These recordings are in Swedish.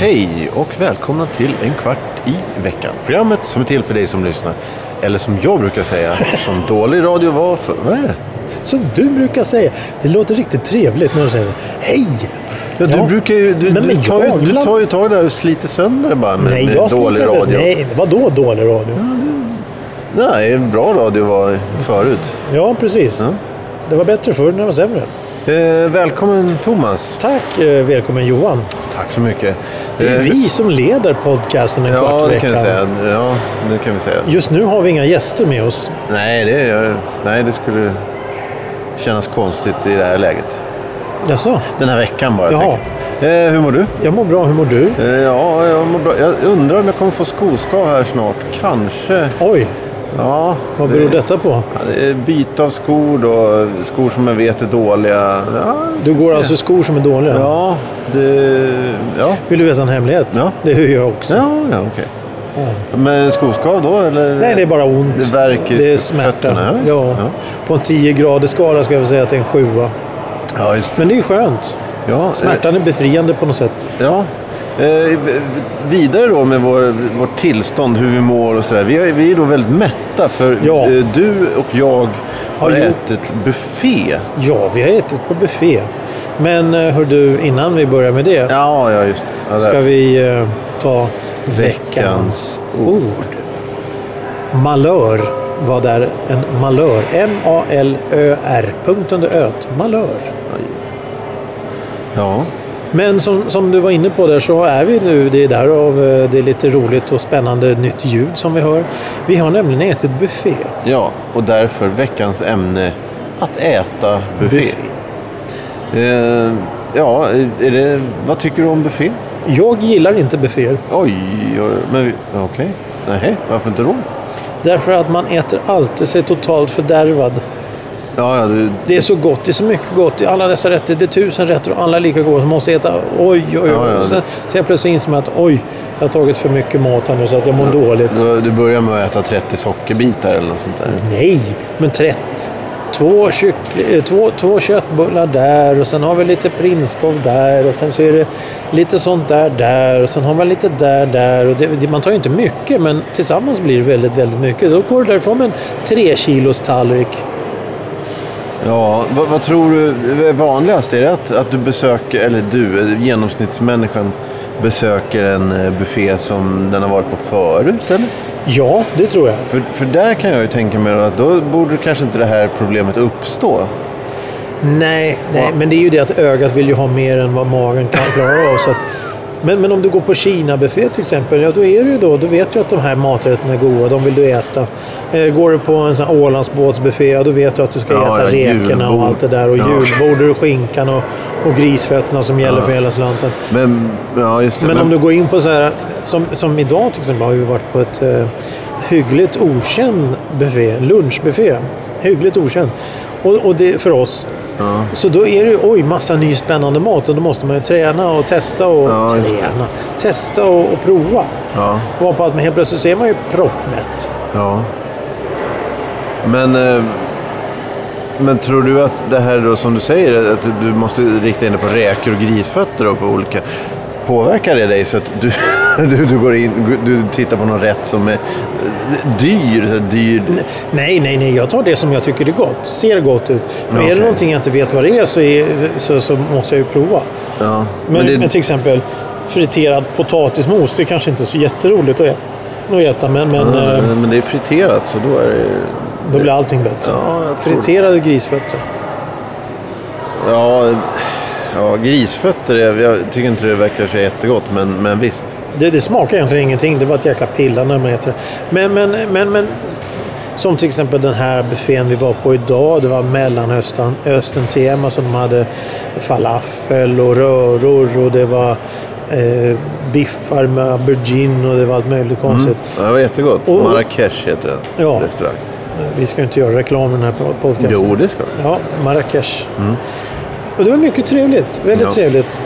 Hej och välkomna till En kvart i veckan. Programmet som är till för dig som lyssnar. Eller som jag brukar säga, som dålig radio var för... Vad är det? Som du brukar säga. Det låter riktigt trevligt när du säger det. Hej! Ja, du Ja. brukar ju... Du, Men- du, men tar ju, jag- du tar ju tag där och sliter sönder det bara med, Nej, med jag dålig sliter inte. radio. Nej, vadå dålig radio? Nej, bra radio var förut. Ja, precis. Ja. Det var bättre förr när det var sämre. Eh, välkommen Thomas. Tack, eh, välkommen Johan. Tack så mycket. Det är Eh, vi som leder podcasten en kvart Ja, i det veckan. kan säga. Ja, det kan vi säga. Just nu har vi inga gäster med oss. Nej, det, är, nej, det skulle kännas konstigt i det här läget. Jaså? Den här veckan bara. Jaha. jag. Eh, hur mår du? Jag mår bra, hur mår du? Eh, ja, jag mår bra. Jag undrar om jag kommer få skoskav här snart. Kanske. Oj, Ja, vad beror detta på? Ja, det byte av skor då. Skor som jag vet är dåliga. Ja, Du går se. alltså skor som är dåliga? Ja, det... Ja, Vill du veta en hemlighet? Ja. Det gör jag också. ja, ja okej. Men skoskav då eller? Nej, det är bara ont. Det värker Det är smärta. fötterna, ja, Ja. På en 10 grader skala ska jag säga att det är en sjua. Ja, just det. Men det är ju skönt. Ja, eh, Smärtan är befriande på något sätt. Ja. Eh, vidare då med vår, vårt tillstånd, hur vi mår och sådär. Vi, är- vi är då väldigt mätta för Ja. eh, du och jag har Har ätit buffé. Ja, vi har ätit på buffé. Men eh, hör du, innan vi börjar med det Ja, ja just det. Ja, ska vi eh, ta Veckans ord. Malör. Vad är en malör? M-A-L-Ö-R. Punkt under öt. Malör. Ja. Men som, som du var inne på där så är vi nu, det är därav eh, det är lite roligt och spännande nytt ljud som vi hör. Vi har nämligen ätit buffé. ja, och därför veckans ämne att äta buffé. Eh, ja, är det, vad tycker du om buffé? Jag gillar inte bufféer. Oj, oj, men okej. Nej, varför inte då? Därför att man äter alltid sig totalt fördärvad. Ja, ja, du, Det är så gott, det är så mycket gott. Alla dessa rätter, det är tusen rätter och alla är lika goda. Så man måste äta, oj, oj, oj. Ja, ja, sen, så jag plötsligt inser man att oj, jag har tagit för mycket mat här nu så att jag mår dåligt. du, du börjar med att äta 30 sockerbitar eller något sånt där. Nej, men 30. Två, kyckling, eh, två, två köttbullar där och sen har vi lite prinskorv där och sen så är det lite sånt där där och sen har man lite där där. Och det, man tar ju inte mycket men tillsammans blir det väldigt, väldigt mycket. Då går det därifrån med en tre kilos tallrik. Ja, vad, vad tror du är vanligast? Är det att, att du besöker, eller du, genomsnittsmänniskan besöker en eh, buffé som den har varit på förut? Eller? Ja, det tror jag. För, för där kan jag ju tänka mig att då borde kanske inte det här problemet uppstå. Nej, nej men det är ju det att ögat vill ju ha mer än vad magen kan klara av. Så att, men, men om du går på Kina-buffé till exempel, ja då är det ju då, då vet du att de här maträtterna är goda, de vill du äta. Eh, går du på en sån här Ålandsbåtsbuffé, ja då vet du att du ska Ja, äta ja, rekorna och allt det där. Och Ja. julbord och skinkan och, och grisfötterna som gäller Ja. för hela slanten. Men, ja, just det. Men om du går in på så här, som, som idag till exempel har vi varit på ett eh, hyggligt okänd buffé, lunchbuffé. Hyggligt okänd. Och, och det för oss. Ja. Så då är det ju, oj, massa ny spännande mat och då måste man ju träna och testa och Ja, träna. Testa och, och prova. Ja, Varpå att man helt plötsligt så är man ju proppmätt. ja. Men, eh, men tror du att det här då som du säger, att du måste rikta in dig på räkor och grisfötter då på olika... Påverkar det dig så att du, du, du går in, du tittar på någon rätt som är eh, dyr? Dyr Nej, nej, nej. Jag tar det som jag tycker är gott. Ser gott ut. Och är Okej. det någonting jag inte vet vad det är så, är, så, så måste jag ju prova. ja. Men, det, men till exempel friterad potatismos, det är kanske inte är så jätteroligt att äta. Att äta men, men ja, eh, men det är friterat så då är det... då blir allting bättre. Ja, jag Friterade grisfötter. Ja, ja, grisfötter, är, jag tycker inte det verkar så jättegott, men, men visst. Det, det smakar egentligen ingenting. Det var ett jäkla pilla när man det. Men, men, men, men som till exempel den här buffén vi var på idag. Det var mellanöstern östern tema. Så de hade falafel och röror och det var eh, biffar med aubergine och det var allt möjligt konstigt. Ja, det var jättegott. Och- Marrakesh heter den Ja. restaurang. Vi ska inte göra reklam i den här podcasten. Jo, det ska vi. Ja, Marrakesh. Och det var mycket trevligt. Väldigt Ja. trevligt.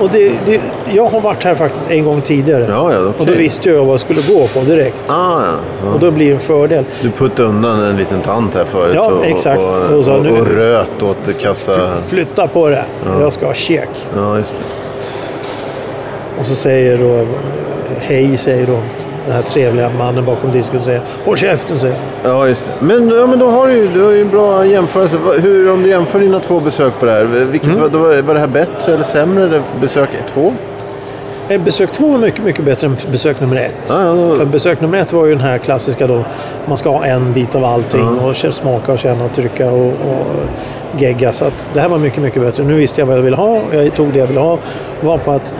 Och det, det, jag har varit här faktiskt en gång tidigare. Ja, ja, okej. Och då visste jag vad jag skulle gå på direkt. Ah, ja. ja. Och då blir det en fördel. Du puttade undan en liten tant här förut Ja, och, exakt. och, och, Och så nu- röt åt kassa... Flytta på det. Jag ska ha käk. Ja, just det. Och så säger då, hej säger då den här trevliga mannen bakom disken säger håll käften säger. Ja, just det. Men, ja, men då har du ju, du har ju en bra jämförelse. Hur, om du jämför dina två besök på det här. Vilket, Mm. var, var, det här bättre eller sämre? Besök två? Besök två var mycket, mycket bättre än besök nummer ett. Ja, ja, ja. För besök nummer ett var ju den här klassiska då. Man ska ha en bit av allting och kä- smaka och känna och trycka och, och gegga. Så att det här var mycket, mycket bättre. Nu visste jag vad jag ville ha och jag tog det jag ville ha. var på att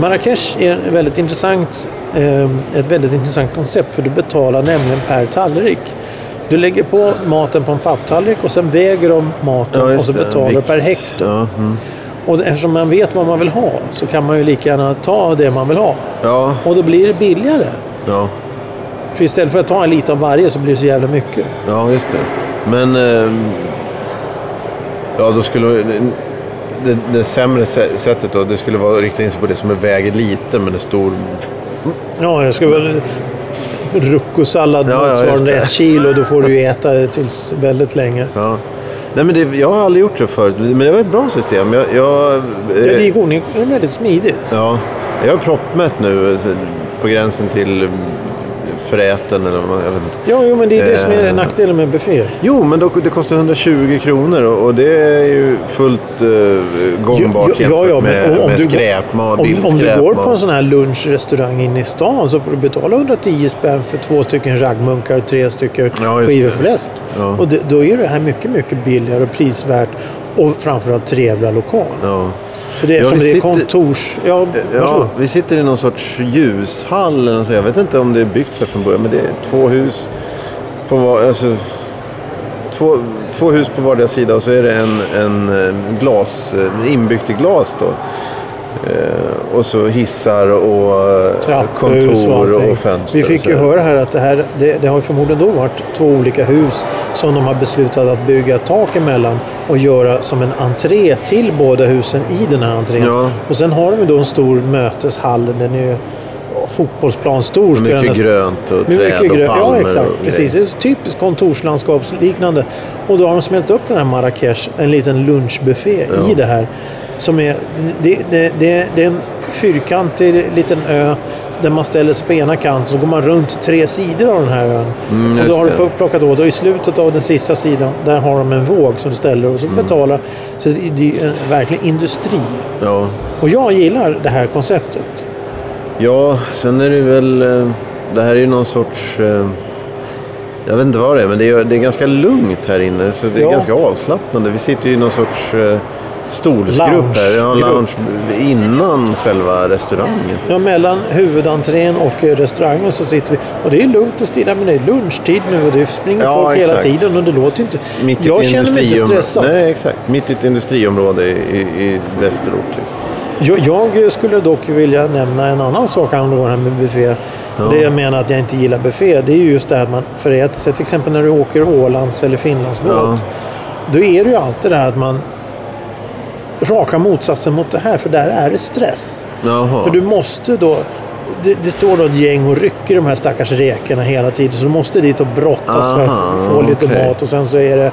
Marrakesh är en väldigt intressant, eh, ett väldigt intressant koncept för du betalar nämligen per tallrik. Du lägger på maten på en papptallrik och sen väger de maten och så betalar du per hekto. Ja, mm. Och eftersom man vet vad man vill ha så kan man ju lika gärna ta det man vill ha. ja, Och då blir det billigare. ja, För istället för att ta en lite av varje så blir det så jävla mycket. ja, just det. Men... ehm, ja, då skulle... Det, det sämre sä- sättet då, det skulle vara att rikta in sig på det som väger lite men är stor. Ja, jag ska väl... Rucosallad Ja, ja, motsvarande det. ett kilo. Då får du ju äta det tills väldigt länge. Ja. Nej, men det, jag har aldrig gjort det förut, men det var ett bra system. Jag, jag, Ja, det gick onekligen det är väldigt smidigt. Ja, jag är proppmätt nu så- på gränsen till föräten eller jag vet inte. Ja, jo, men det är det som är Eh. nackdelen med buffé. Jo, men då, det kostar 120 kronor och, och det är ju fullt uh, gångbart jämfört med, med skräpmat, om, om du går på en sån här lunchrestaurang inne i stan så får du betala 110 spänn för två stycken raggmunkar och tre stycken Ja, skivor fläsk. Ja. Och det, då är det här mycket, mycket billigare och prisvärt och framförallt trevliga lokaler. Ja. För det är Ja, som det är sitter- kontors... Ja, Ja, vi sitter i någon sorts ljushall. eller så. Jag vet inte om det är byggt så från början, men det är två hus på var, alltså, två, två hus på vardera sida och så är det en, en eh, glas, eh, inbyggt i glas då. Eh, och så hissar och eh, Trapphus kontor allting. och, fönster. Vi fick ju höra här att det, här, det, det har förmodligen då varit två olika hus som de har beslutat att bygga tak emellan och göra som en entré till båda husen i den här entrén. Ja. Och sen har de då en stor möteshall. Den är ju fotbollsplan stor. Mycket nästan- grönt och träd mycket och grönt. palmer. Ja, exakt. och Precis. Det är typiskt kontorslandskapsliknande. Och då har de smält upp den här Marrakesh, en liten lunchbuffé Ja. i det här. Som är, det, det, det, det är en fyrkantig liten ö där man ställer sig på ena kanten så går man runt tre sidor av den här ön. Mm, och då har du plockat åt och i slutet av den sista sidan där har de en våg som du ställer och så Mm. betalar. Så det, är en verklig industri. Ja. Och jag gillar det här konceptet. Ja, sen är det väl... eh, Det här är ju någon sorts... eh, Jag vet inte vad det är, men det är, det är ganska lugnt här inne. Så det är Ja. ganska avslappnande. Vi sitter ju i någon sorts eh, stolsgrupp här. Ja, lounge innan själva restaurangen. Ja, mellan huvudentrén och eh, restaurangen så sitter vi. Och det är lugnt och stilla, men det är lunchtid nu och det springer Ja, folk hela exakt. tiden och det låter inte... Mitt jag känner mig inte stressad. Nej, exakt. Mitt i ett industriområde i, i, i västerort. Liksom. Jag, jag skulle dock vilja nämna en annan sak angående det här med buffé. Och Det jag menar att jag inte gillar buffé, det är ju just det här att man föräter sig. Till exempel när du åker Ålands eller Finlandsbåt. Ja. Då är det ju alltid det här att man... Raka motsatsen mot det här, för där är det stress. Jaha. För du måste då... Det, det står då ett gäng och rycker de här stackars räkorna hela tiden. Så du måste dit och brottas för Aha, att få lite okej. mat. Och sen så är det...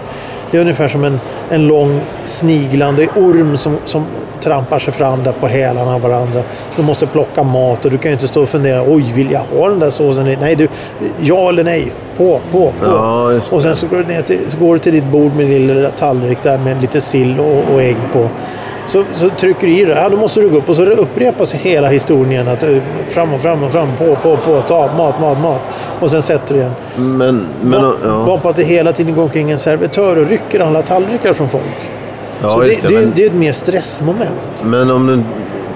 Det är ungefär som en, en lång sniglande orm som, som trampar sig fram där på hälarna av varandra. Du måste plocka mat och du kan ju inte stå och fundera. Oj, vill jag ha den där såsen? Nej, du, ja eller nej. På, på, på. Ja, och sen så går, du ner till, så går du till ditt bord med din lilla tallrik där med lite sill och, och ägg på. Så, så trycker du i det. Ja, då måste du gå upp och så upprepas hela historien. Att, eh, fram och fram och fram. På, på, på. Ta mat, mat, mat. Och sen sätter du igen. Men, men ja. var på att det hela tiden går omkring en servitör och rycker alla tallrikar från folk. ja, så det, det, det, det, men, är ett mer stressmoment. men om du,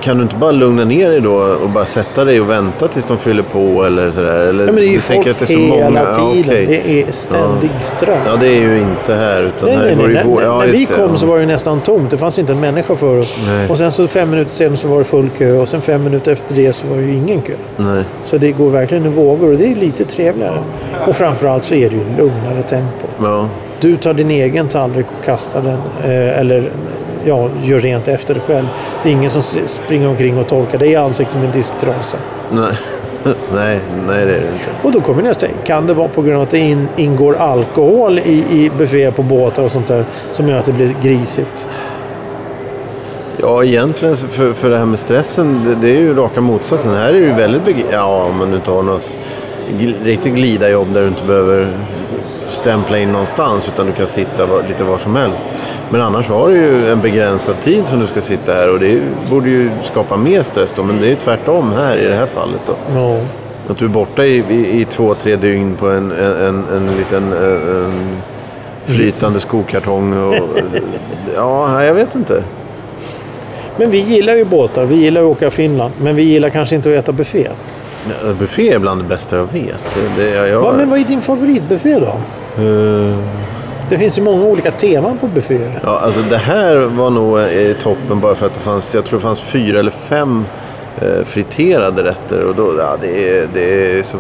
kan du inte bara lugna ner dig då och bara sätta dig och vänta tills de fyller på eller sådär? Eller, Ja, men det är ju folk att det är så hela många? Ja, tiden. okej. Det är ständig ström. Ja, det är ju inte här. Utan Nej, här nej, går nej. ju på. Ja, när vi det, kom ja. så var det nästan tomt. Det fanns inte en människa för oss. Nej. Och sen så fem minuter senare så var det full kö. Och sen fem minuter efter det så var det ju ingen kö. Nej. Så det går verkligen i vågor och det är lite trevligare. Och framförallt så är det ju lugnare tempo. Ja. Du tar din egen tallrik och kastar den. Eh, eller ja, gör rent efter dig själv. Det är ingen som springer omkring och torkar dig i ansiktet med en disktrasa. Nej, nej, nej det är det inte. Och då kommer nästa. Kan det vara på grund av att det in, ingår alkohol i, i bufféer på båtar och sånt där som gör att det blir grisigt? Ja, egentligen för, för det här med stressen, det, det är ju raka motsatsen. Här är det ju väldigt Ja, om man inte har något riktigt glidarjobb där du inte behöver stämpla in någonstans utan du kan sitta var, lite var som helst. Men annars har du ju en begränsad tid som du ska sitta här och det borde ju skapa mer stress då. Men det är ju tvärtom här i det här fallet då. Ja. Att du är borta i, i, i två, tre dygn på en, en, en, en liten en flytande skokartong. Och, ja, jag vet inte. Men vi gillar ju båtar. Vi gillar att åka Finland. Men vi gillar kanske inte att äta buffé. Buffé är bland det bästa jag vet. Det, det, jag, Ja, men vad är din favoritbuffé då? Eh, Det finns ju många olika teman på bufféer. ja, alltså det här var nog i toppen bara för att det fanns, jag tror det fanns fyra eller fem eh, friterade rätter. Och då, ja, det, är, det är så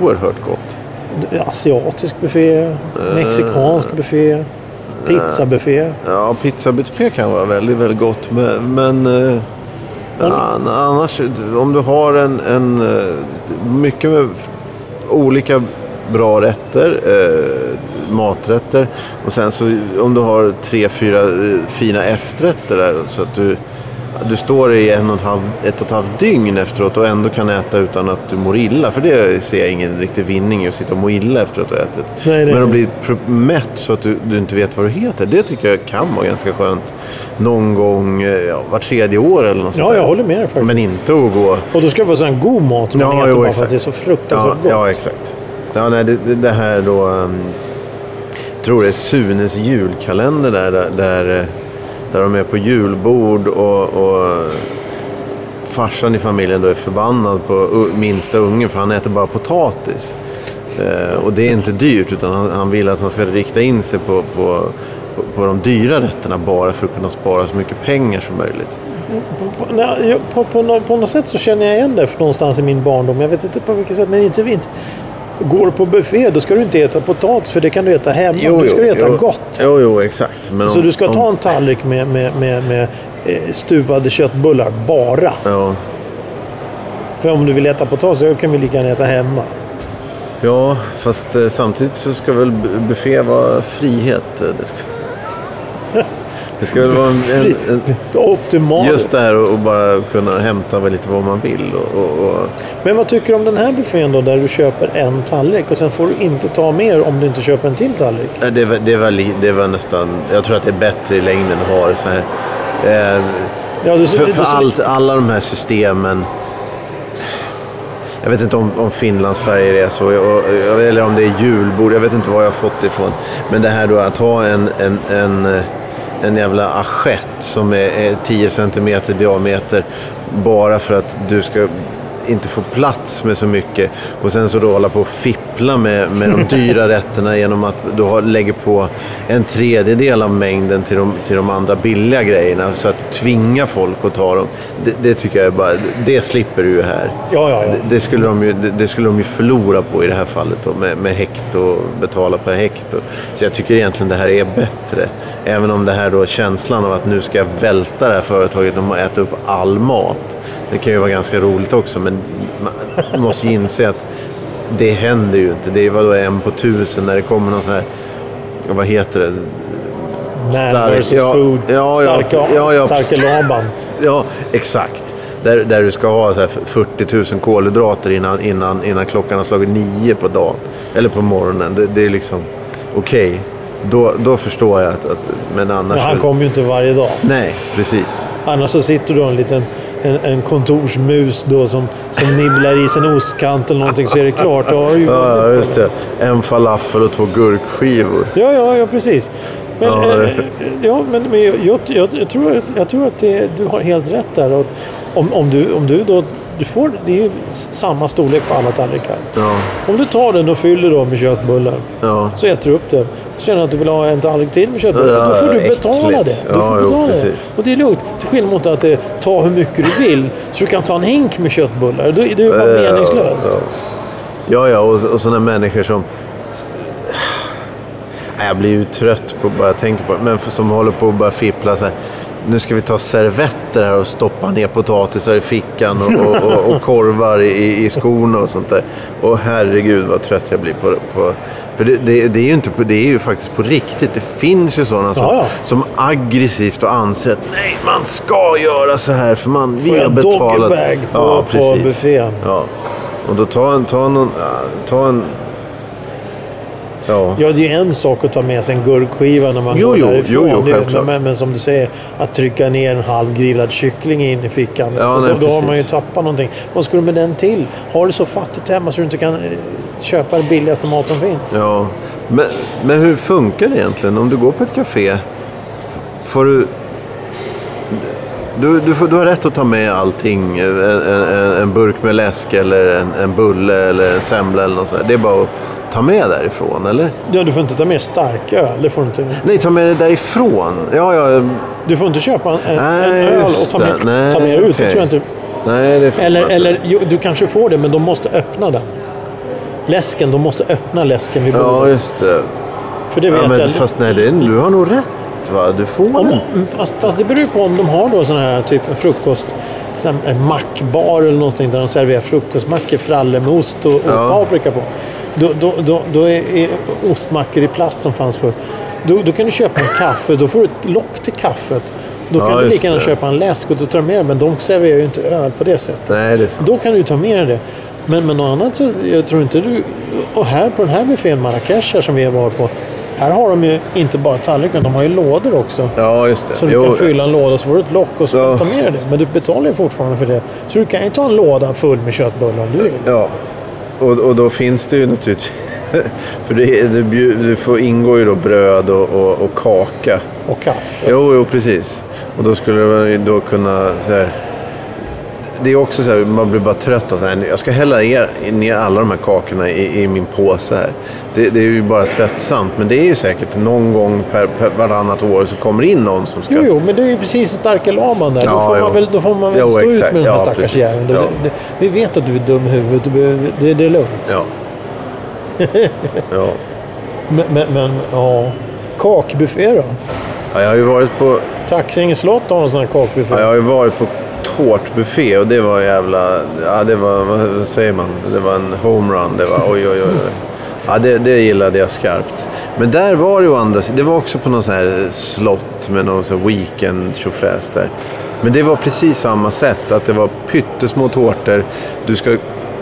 oerhört gott. Asiatisk buffé, mexikansk buffé, pizzabuffé. Ja, pizzabuffé kan vara väldigt, väldigt gott. Men, men eh, annars, om du har en, en eh, mycket med olika bra rätter, eh, maträtter. Och sen så om du har tre, fyra eh, fina efterrätter där. Så att du, du står i en och ett, halv, ett och ett halvt dygn efteråt och ändå kan äta utan att du mår illa. För det ser jag ingen riktig vinning i att sitta och må illa efteråt att ha ätit. Nej, Men att bli mätt så att du, du inte vet vad du heter. Det tycker jag kan vara ganska skönt. Någon gång eh, ja, var tredje år eller något Ja, där. jag håller med dig faktiskt. Men inte att gå... Och då ska det vara sån god mat som man Ja, äter jo, bara för exakt. att det är så fruktansvärt Ja, gott. ja, exakt. Ja, nej, det, det, det här då... Um, jag tror det är Sunes julkalender där, där, där, eh, där de är på julbord och, och farsan i familjen då är förbannad på minsta ungen för han äter bara potatis. Eh, och det är inte dyrt utan han, han vill att han ska rikta in sig på, på, på, på de dyra rätterna bara för att kunna spara så mycket pengar som möjligt. På, på, nej, på, på, på något sätt så känner jag igen det för någonstans i min barndom. Jag vet inte på vilket sätt, men inte inte. Går du på buffé då ska du inte äta potatis för det kan du äta hemma. du ska du äta jo, gott. Jo, jo, exakt. Men Så om- du ska om- ta en tallrik med, med, med, med eh, stuvade köttbullar bara. Ja. För om du vill äta potatis då kan vi lika gärna äta hemma. Ja, fast eh, samtidigt så ska väl bu- buffé vara frihet. Det ska, väl vara en, en, en, just det här att bara kunna hämta lite vad man vill. Och, och, och, Men vad tycker du om den här buffén då där du köper en tallrik och sen får du inte ta mer om du inte köper en till tallrik? Det, var, det, var, det var nästan... Jag tror att det är bättre i längden att ha det så här. Eh, Ja, du, för du, för allt, alla de här systemen. Jag vet inte om, om Finlands färger är så, eller om det är julbord. Jag vet inte var jag har fått det ifrån. Men det här då att ha en, en, en, eh, en jävla assiett som är, 10 cm i diameter bara för att du ska inte få plats med så mycket. Och sen så då hålla på och fippla med, med de dyra rätterna genom att du har, lägger på en tredjedel av mängden till de, till de andra billiga grejerna. Så att tvinga folk att ta dem. Det, det tycker jag är bara, det slipper du ju här. Ja, ja, ja. Det, det, skulle de ju, det, det skulle de ju förlora på i det här fallet då, med, med hekt och betala per. Och, så jag tycker egentligen det här är bättre. Även om det här då känslan av att nu ska jag välta det här företaget om att äta upp all mat. Det kan ju vara ganska roligt också men man måste ju inse att det händer ju inte. Det är vadå en på tusen när det kommer någon sån här, vad heter det? Man stark- versus ja, food. ja, ja, starka ja, ja. starka Laban. Ja, exakt. Där, där du ska ha så här 40 000 kolhydrater innan, innan, innan klockan har slagit nio på dagen. Eller på morgonen. Det, det är liksom okej. Då, då förstår jag att... att men annars... Men han kommer ju inte varje dag. Nej, precis. Annars så sitter du en liten en, en kontorsmus då som, som nibblar i sig en ostkant eller någonting så är det klart. Då har ju Ja, just det. En falafel och två gurkskivor. Ja, ja, ja precis. Men, Ja, det- eh, ja, men, men jag, jag, jag, tror, att- jag tror att det, du har helt rätt där. Och om, om, du, om du då... Du får, det är ju samma storlek på alla tallrikar. Ja, Om du tar den och fyller dem med köttbullar ja. så äter du upp det. Känner att du vill ha en tallrik till med köttbullar. Ja, då får du äckligt. betala det. Du Ja, får jo, betala det. precis. Och det är lugnt. Till skillnad mot att det, ta hur mycket du vill så du kan ta en hink med köttbullar. Då är det ju bara Ja, meningslöst. Ja, ja, ja och, och sådana människor som... Nej, Jag blir ju trött på bara tänker på det. Men som håller på att bara fippla så här. Nu ska vi ta servetter här och stoppa ner potatisar i fickan och, och, och, och korvar i, i skorna och sånt där. Och herregud vad trött jag blir på... på för det, det, det är ju inte på, det är ju faktiskt på riktigt. Det finns ju sådana som, Ja, ja. som aggressivt och anser att nej, man ska göra så här för man vi Får har jag betalat. doggybag på- på precis. buffén? Ja. Och då ta en, ta någon, ja, ta en... Ja. Ja, det är ju en sak att ta med sig en gurkskiva när man Jo, går jo, därifrån. jo, jo, självklart. men, men som du säger, att trycka ner en halv grillad kyckling in i fickan. Ja, då, nej, då har man ju tappat någonting. Vad ska du med den till? Har du så fattigt hemma så du inte kan eh, köpa den billigaste mat som finns? Ja, men, men hur funkar det egentligen? Om du går på ett café, får du... Du, du, får, du har rätt att ta med allting. En, en, en burk med läsk eller en, en bulle eller en semla eller något sånt. Det är bara att ta med därifrån, eller? Ja, du får inte ta med starköl. Det får du inte. Nej, ta med det därifrån. Ja, ja. Du får inte köpa en, en, en Nej, öl och ta med, det. Nej, ta med ut. Det okej. tror jag inte. Nej, det får Eller, eller jo, du kanske får det, men de måste öppna den. Läsken, de måste öppna läsken vid Ja, bordet. just det. För det vet Ja, men, jag. fast nej, det, du har nog rätt, va? Du får Om, den. fast, fast det beror på om de har då sån här typ frukost, en mackbar eller någonting där de serverar frukostmackor, fralle med ost och, och Ja. paprika på. Då, då, då, då är, är ostmackor i plast som fanns förr. Då, då kan du köpa en kaffe, då får du ett lock till kaffet. Då Ja, kan du lika gärna det. köpa en läsk och du tar med men de serverar ju inte öl på det sättet. Nej, det. Då kan du ta med dig det. Men med något annat så jag tror inte du... Och här på den här buffén Marrakesh som vi varit på. Här har de ju inte bara tallrikar, de har ju lådor också. Ja, just det. Så du Jo, kan fylla en låda så får du ett lock och så Ja. kan du ta med det. Men du betalar ju fortfarande för det. Så du kan ju ta en låda full med köttbullar om du vill. Ja, och, och då finns det ju naturligtvis... För det, det, det får ingå ju då bröd och, och, och kaka. Och kaffe. Jo, jo, precis. Och då skulle man då kunna... Så här, det är också så här, man blir bara trött. Och så här, jag ska hälla ner, ner alla de här kakorna i, i min påse här. Det, det är ju bara tröttsamt. Men det är ju säkert någon gång per, per varannat år så kommer in någon som ska... Jo, jo, men det är ju precis som starka laman där. Ja, då, får jo. man väl, då får man väl Jo, stå ut exakt. med den här Ja, stackars jäveln. Det- Ja. det- Vi vet att du är dum i huvudet. Det, det är lugnt. Ja. ja. Men, men, men ja. Kakbuffé då? ja. Jag har ju varit på... Taxinge slott har en sån här kakbuffé. Ja, jag har ju varit på tårtbuffé och det var jävla... Ja, det var... Vad säger man? Det var en homerun. Det var oj, oj, oj. Ja, det, det gillade jag skarpt. Men där var det ju å andra sidan... Det var också på någon sån här slott med någon sån här weekend tjofräs där. Men det var precis samma sätt. Att det var pyttesmå tårtor. Du ska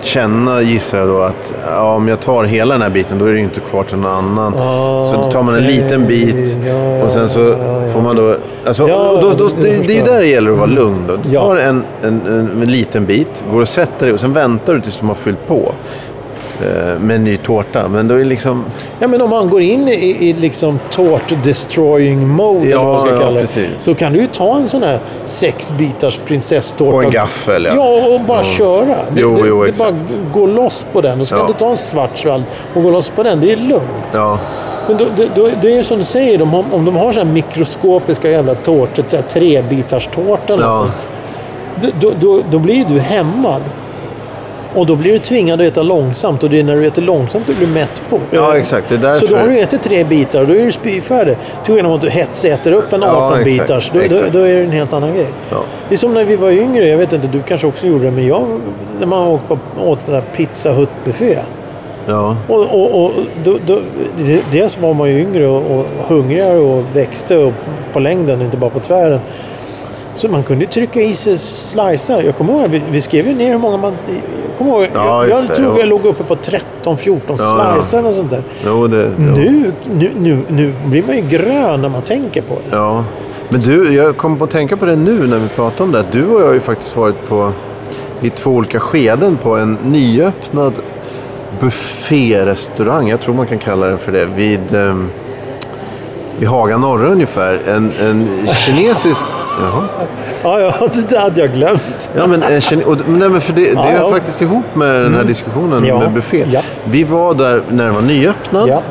känna, gissar jag då, att ja, om jag tar hela den här biten då är det ju inte kvar till någon annan. Ah, så då tar man en okej. liten bit Ja, och sen så ja, får man då... Alltså, då, då, det, det är ju där det gäller att vara lugn. Då. Du tar en, en, en, en liten bit, går och sätter dig och sen väntar du tills de har fyllt på. Eh, Med en ny tårta. Men då är det liksom... Ja, men om man går in i, i liksom tårt-destroying mode, Ja, eller vad man ska ja, kalla det, precis. så kan du ju ta en sån här sex bitars prinsesstårta. På en gaffel, ja. Ja, och bara köra. Det, Jo, det, jo, det är bara gå loss på den. Och ska Ja. du ta en schwarzwald och gå loss på den, det är lugnt. Ja, Men då, då, då, det är som du säger, de har, om de har så här mikroskopiska jävla tårtor, så här eller ja, då, då, då, blir ju du hämmad. Och då blir du tvingad att äta långsamt och det är när du äter långsamt du blir mätt fort. ja exakt. Det är därför... Så då har du ätit tre bitar och då är du spyfärdig. Till skillnad mot att du hetsäter upp en 18 Ja. Då, då, då är det en helt annan grej. Ja. Det är som när vi var yngre. Jag vet inte, du kanske också gjorde det. Men jag, när man åt på, åt på där Pizza Hut-buffé. Ja, Och, och, och då, då, dels var man ju yngre och, och hungrigare och växte och på längden, inte bara på tvären. Så man kunde trycka i sig slicer. Jag kommer ihåg, vi, vi skrev ju ner hur många man... Jag kommer ihåg, Ja, jag, jag det, tror ja. jag låg uppe på 13-14 Ja, ja. slicer och sånt där. jo det... Jo. Nu, nu, nu, nu blir man ju grön när man tänker på det. Ja. Men du, jag kom på att tänka på det nu när vi pratade om det. Du och jag har ju faktiskt varit på... I två olika skeden på en nyöppnad bufférestaurang. Jag tror man kan kalla den för det. Vid, ehm, vid Haga norra ungefär. En, en kinesisk... Jaha. Ja, ja, det hade jag glömt. Ja, men, en kine... och, nej, men för det, det Ja, är ja. faktiskt ihop med den här diskussionen Ja. med buffé. Ja. Vi var där när den var nyöppnad. Ja.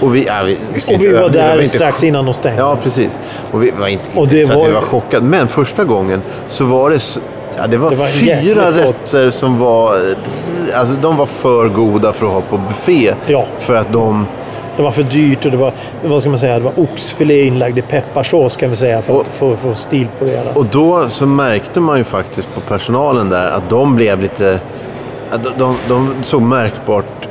Och vi, ja, vi, vi Och inte vi var där vi inte strax innan de stängde. Ja, precis. Och vi var inte, Och inte det så att var vi ju- var chockade. Men första gången så var det... Ja, det var, Det var fyra gott. rätter som var... Alltså de var för goda för att ha på buffé. Ja. För att de det var för dyrt och det var, vad ska man säga, det var oxfilé inlagd i pepparsås kan vi säga för att få, få stil på det hela. Och då så märkte man ju faktiskt på personalen där att de blev lite... De, de, de såg märkbart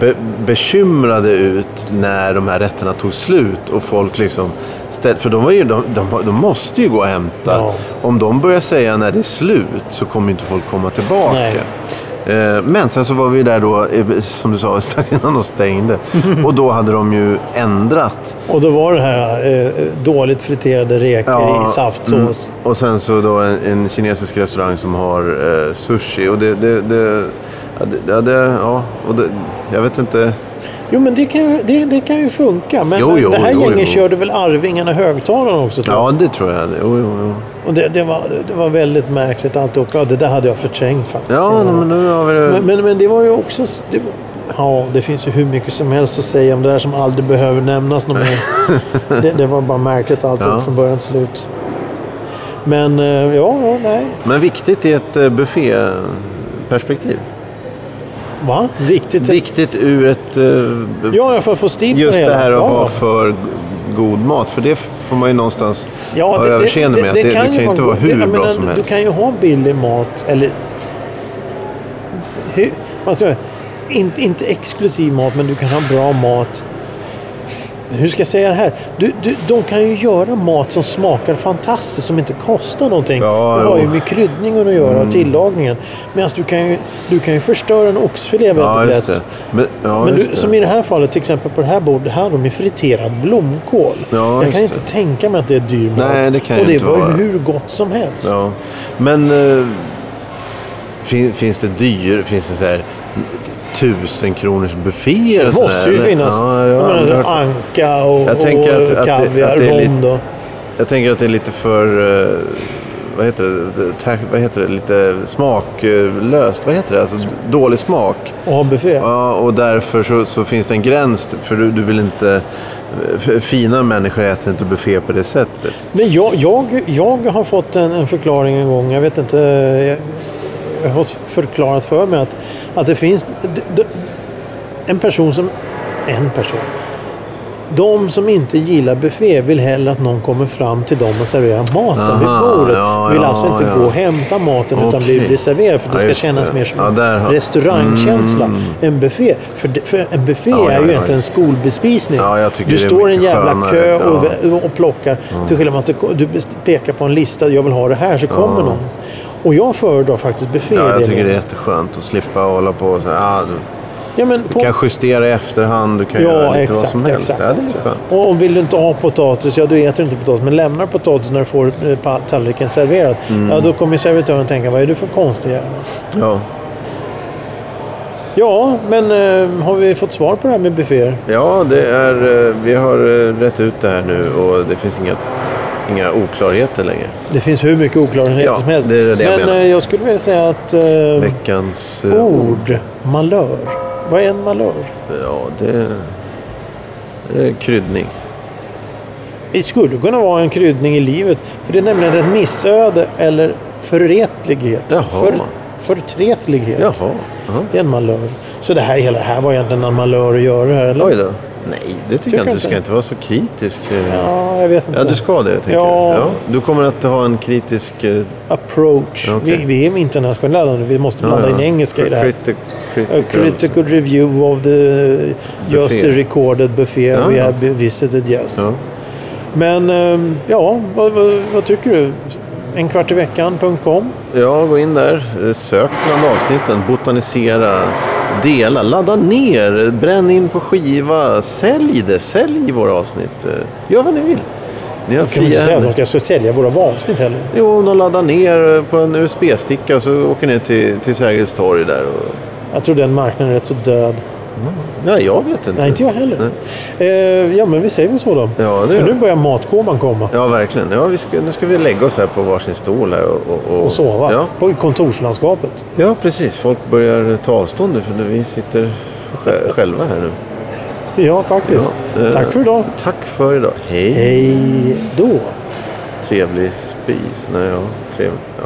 be, bekymrade ut när de här rätterna tog slut och folk liksom... Ställ, för de, var ju, de, de, de måste ju gå och hämta. Ja. Om de börjar säga när det är slut så kommer inte folk komma tillbaka. Nej. Eh, Men sen så var vi där då, eh, som du sa, strax innan de stängde. Och då hade de ju ändrat Och då var det här eh, dåligt friterade räkor i saftsås. Mm. Och sen så då en, en kinesisk restaurang som har sushi. Och det, det, det, ja, det, ja, ja, och det, jag vet inte. Jo, men det kan ju, det, det kan ju funka. Men Jo, jo, det här jo, gänget jo. körde väl Arvingarna högtalarna också tror jag. Ja, det tror jag. Jo, jo, jo. Och det, det, var, det var väldigt märkligt alltihop. Ja, det där hade jag förträngt faktiskt. Ja, men nu har vi det. Men, men, men det var ju också... Det, ja, det finns ju hur mycket som helst att säga om det där som aldrig behöver nämnas någon mer. det, det var bara märkligt alltihop Ja. från början till slut. Men eh, ja, ja, nej. Men viktigt i ett eh, bufféperspektiv. Va? Viktigt. Viktigt ur ett... eh, Ja, jag får få stil på Just det det hela. här att ja. ha för god mat. För det får man ju någonstans Ja, ha överseende med. att det, det kan ju inte vara hur bra menar, som Du helst. kan ju ha billig mat, eller... Hur, vad ska inte, inte exklusiv mat, men du kan ha bra mat. Hur ska jag säga det här? Du, du, de kan ju göra mat som smakar fantastiskt, som inte kostar någonting. Ja, det har ju med kryddningen att göra och tillagningen. Medan du kan ju, du kan ju förstöra en oxfilé väldigt Ja, lätt. det. Men, ja, Men du, det. som i det här fallet, till exempel på det här bordet, här har de friterad blomkål. Ja, jag kan inte tänka mig att det är dyr mat. Nej, det kan Och det inte var ju hur gott som helst. Ja. Men eh, fin, finns det dyr, finns det så här tusen kronors bufféer? Det måste ju finnas. Ja, jag, jag menar, anka och, Jag tänker och att- att det- kaviar, att det lite- och... jag tänker att det är lite för... eh, vad heter det? Vad heter det? Lite smaklöst. Vad heter det? Alltså dålig smak. Och ha buffé. Ja, och därför så, så finns det en gräns. För du, du vill inte... f- Fina människor äter inte buffé på det sättet. Men jag, jag, jag har fått en, en förklaring en gång. Jag vet inte. Jag, jag har fått förklarat för mig att, att det finns en person som... En person. De som inte gillar buffé vill hellre att någon kommer fram till dem och serverar maten Aha, vid bordet. ja, vill alltså inte ja. gå och hämta maten utan Okej. bli, bli serverad för att det Ja, ska kännas det. mer som en har- restaurangkänsla. Mm. En buffé. För, för en buffé är ju egentligen en skolbespisning. Ja, du står i en jävla skönare. kö och, och plockar. Till skillnad från att det- du pekar på en lista. Jag vill ha det här. Så kommer någon. Och jag föredrar faktiskt buffé. Ja, jag tycker det är jätteskönt att slippa hålla på och här, ja, du, Ja, men du på, kan justera i efterhand, du kan göra Ja, lite exakt. vad som helst. exakt, ja, det är exakt. skönt. Och om vill du inte ha potatis, ja du äter inte potatis. Men lämnar potatis när du får eh, tallriken serverad. Mm. Ja, då kommer servitören tänka, vad är du för konstig jävel? Ja. Ja, men eh, har vi fått svar på det här med bufféer? ja, det är, eh, vi har eh, rätt ut det här nu och det finns inga, inga oklarheter längre. Det finns hur mycket oklarheter Ja, som helst. det är det jag men menar. eh, jag skulle vilja säga att eh, Veckans eh, ord, malör. Vad är en malör? Ja, det, det är kryddning. Det skulle kunna vara en kryddning i livet. För det är nämligen ett missöde eller förretlighet. Jaha. För, förtretlighet. Jaha. Jaha. Det är en malör. Så det här, hela det här var egentligen en malör att göra här, eller? Oj då. Nej, det tycker jag inte. Du ska inte vara så kritisk. eh. Ja, jag vet inte. Ja, du ska det, tänker Ja. jag. Ja, du kommer att ha en kritisk... eh, Approach. Okej. Vi, vi är internationella nu. Vi måste blanda in engelska i det här. Criti- A critical. critical review of the just Buffet. recorded buffet we have visited, yes. Men ehm, ja, vad, vad, vad tycker du? En kvart i veckan.com. ja, gå in där. eh, Sök bland avsnitten. Botanisera. Dela. Ladda ner. Bränn in på skiva. Sälj det. Sälj våra avsnitt. Eh, Gör vad ni vill. Ni har Kan inte säga att de ska sälja våra avsnitt heller? Jo, om de laddar ner på en USB-sticka så åker ni till, till Sergels torg där. Och... Jag tror den marknaden är rätt så död. Nej, jag vet inte. Nej, inte jag heller. Eh, ja, men vi säger väl så då. Ja, det För nu börjar matkoman komma. Ja, verkligen. Ja, vi ska, nu ska vi lägga oss här på varsin stol här och, och, Och sova. Ja. På kontorslandskapet. ja, precis. Folk börjar ta avstånd nu för vi sitter sj- själva här nu. Ja, faktiskt. Ja, eh, Tack för idag. Tack för idag. Hej. Hej då. Trevlig spis. Nej, ja, trevlig. Ja.